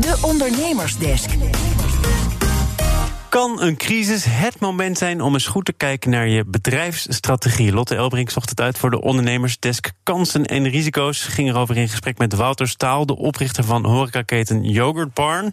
De Ondernemersdesk. Kan een crisis het moment zijn om eens goed te kijken naar je bedrijfsstrategie? Lotte Elbrink zocht het uit voor de ondernemersdesk. Kansen en risico's ging erover in gesprek met Wouter Staal, de oprichter van horecaketen Yogurt Barn.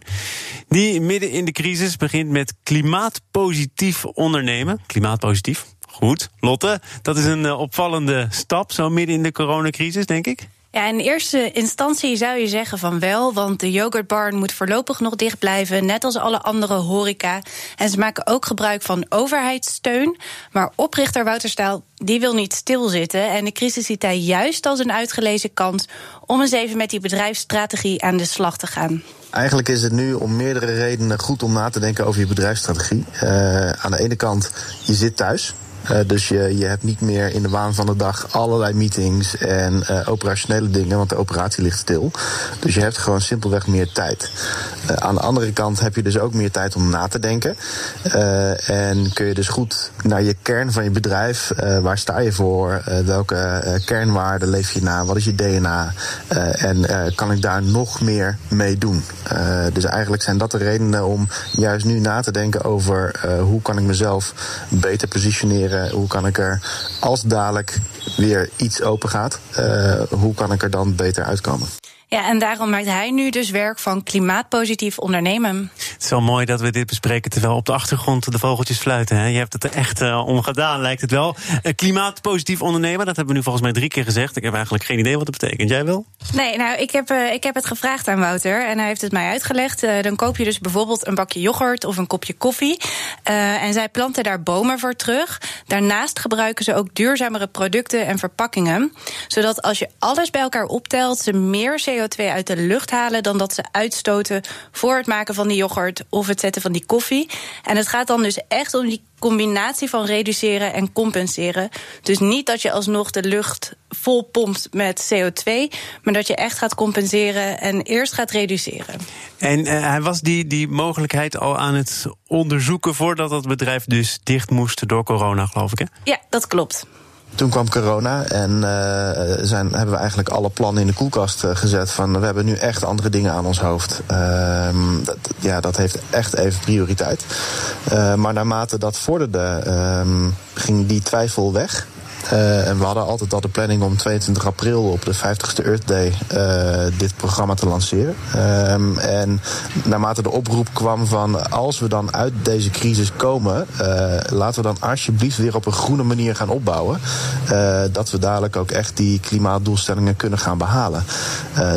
Die midden in de crisis begint met klimaatpositief ondernemen. Klimaatpositief, goed. Lotte, dat is een eh, opvallende stap, zo midden in de coronacrisis, denk ik. Ja, in eerste instantie zou je zeggen van wel, want de yoghurtbar moet voorlopig nog dicht blijven, net als alle andere horeca. En ze maken ook gebruik van overheidssteun. Maar oprichter Wouter Staal, die wil niet stilzitten. En de crisis ziet hij juist als een uitgelezen kans om eens even met die bedrijfsstrategie aan de slag te gaan. Eigenlijk is het nu om meerdere redenen goed om na te denken over je bedrijfsstrategie. Uh, aan de ene kant, je zit thuis. Uh, dus je, je hebt niet meer in de waan van de dag allerlei meetings en uh, operationele dingen, want de operatie ligt stil. Dus je hebt gewoon simpelweg meer tijd. Uh, aan de andere kant heb je dus ook meer tijd om na te denken. en kun je dus goed naar je kern van je bedrijf, waar sta je voor, welke kernwaarden leef je na, wat is je DNA en kan ik daar nog meer mee doen. dus eigenlijk zijn dat de redenen om juist nu na te denken over hoe kan ik mezelf beter positioneren hoe kan ik er, als dadelijk weer iets open gaat, uh, hoe kan ik er dan beter uitkomen? Ja, en daarom maakt hij nu dus werk van klimaatpositief ondernemen. Is wel mooi dat we dit bespreken terwijl op de achtergrond de vogeltjes fluiten. Hè? Je hebt het er echt uh, om gedaan, lijkt het wel. Uh, klimaatpositief ondernemen, dat hebben we nu volgens mij drie keer gezegd. Ik heb eigenlijk geen idee wat het betekent. Jij wel? Nee, nou, ik heb, uh, ik heb het gevraagd aan Wouter en hij heeft het mij uitgelegd. dan koop je dus bijvoorbeeld een bakje yoghurt of een kopje koffie. en zij planten daar bomen voor terug. Daarnaast gebruiken ze ook duurzamere producten en verpakkingen. Zodat als je alles bij elkaar optelt, ze meer CO2 CO2 uit de lucht halen dan dat ze uitstoten voor het maken van die yoghurt of het zetten van die koffie. En het gaat dan dus echt om die combinatie van reduceren en compenseren. Dus niet dat je alsnog de lucht vol pompt met CO2, maar dat je echt gaat compenseren en eerst gaat reduceren. En uh, hij was die, die mogelijkheid al aan het onderzoeken voordat dat bedrijf dus dicht moest door corona, geloof ik. Hè? Ja, dat klopt. Toen kwam corona en uh, zijn, hebben we eigenlijk alle plannen in de koelkast uh, gezet. Van we hebben nu echt andere dingen aan ons hoofd. Uh, dat, ja, dat heeft echt even prioriteit. Uh, maar naarmate dat vorderde, ehm, ging die twijfel weg. Uh, en we hadden altijd al de planning om 22 april op de 50ste Earth Day uh, dit programma te lanceren. Um, en naarmate de oproep kwam van als we dan uit deze crisis komen, uh, laten we dan alsjeblieft weer op een groene manier gaan opbouwen. dat we dadelijk ook echt die klimaatdoelstellingen kunnen gaan behalen.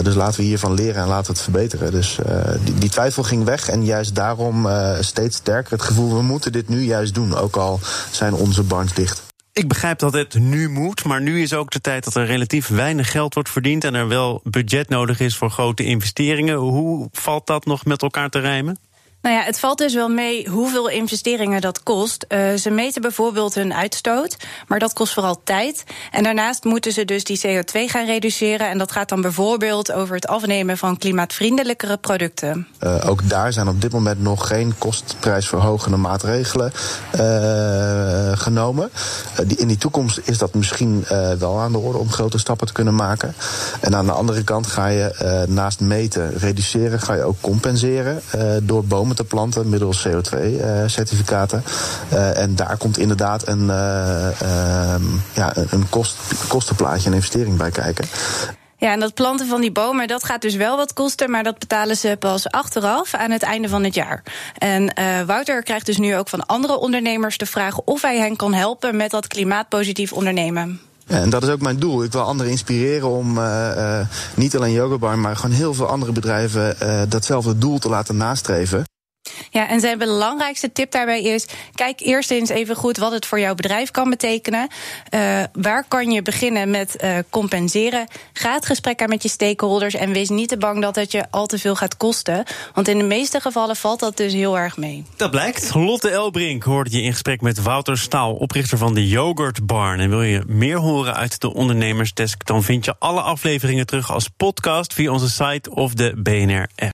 dus laten we hiervan leren en laten we het verbeteren. Dus die, die, twijfel ging weg en juist daarom steeds sterker het gevoel we moeten dit nu juist doen. Ook al zijn onze barns dicht. Ik begrijp dat het nu moet, maar nu is ook de tijd dat er relatief weinig geld wordt verdiend en er wel budget nodig is voor grote investeringen. Hoe valt dat nog met elkaar te rijmen? Nou ja, het valt dus wel mee hoeveel investeringen dat kost. Uh, ze meten bijvoorbeeld hun uitstoot, maar dat kost vooral tijd. En daarnaast moeten ze dus die CO2 gaan reduceren. En dat gaat dan bijvoorbeeld over het afnemen van klimaatvriendelijkere producten. Uh, ook daar zijn op dit moment nog geen kostprijsverhogende maatregelen uh, genomen. In die toekomst is dat misschien wel aan de orde om grote stappen te kunnen maken. En aan de andere kant ga je naast meten, reduceren, ga je ook compenseren door bomen te planten middels CO2-certificaten. Uh, uh, en daar komt inderdaad een, uh, ja, een kost, kostenplaatje, een investering bij kijken. Ja, en dat planten van die bomen, dat gaat dus wel wat kosten, maar dat betalen ze pas achteraf aan het einde van het jaar. En uh, Wouter krijgt dus nu ook van andere ondernemers de vraag of hij hen kan helpen met dat klimaatpositief ondernemen. Ja, en dat is ook mijn doel. Ik wil anderen inspireren om uh, uh, niet alleen Yogabar, maar gewoon heel veel andere bedrijven datzelfde doel te laten nastreven. Ja, en zijn belangrijkste tip daarbij is: kijk eerst eens even goed wat het voor jouw bedrijf kan betekenen. Uh, waar kan je beginnen met uh, compenseren? Ga het gesprek aan met je stakeholders en wees niet te bang dat het je al te veel gaat kosten. Want in de meeste gevallen valt dat dus heel erg mee. Dat blijkt. Lotte Elbrink hoorde je in gesprek met Wouter Staal, oprichter van de Yogurt Barn. En wil je meer horen uit de Ondernemersdesk, dan vind je alle afleveringen terug als podcast via onze site of de BNR-app.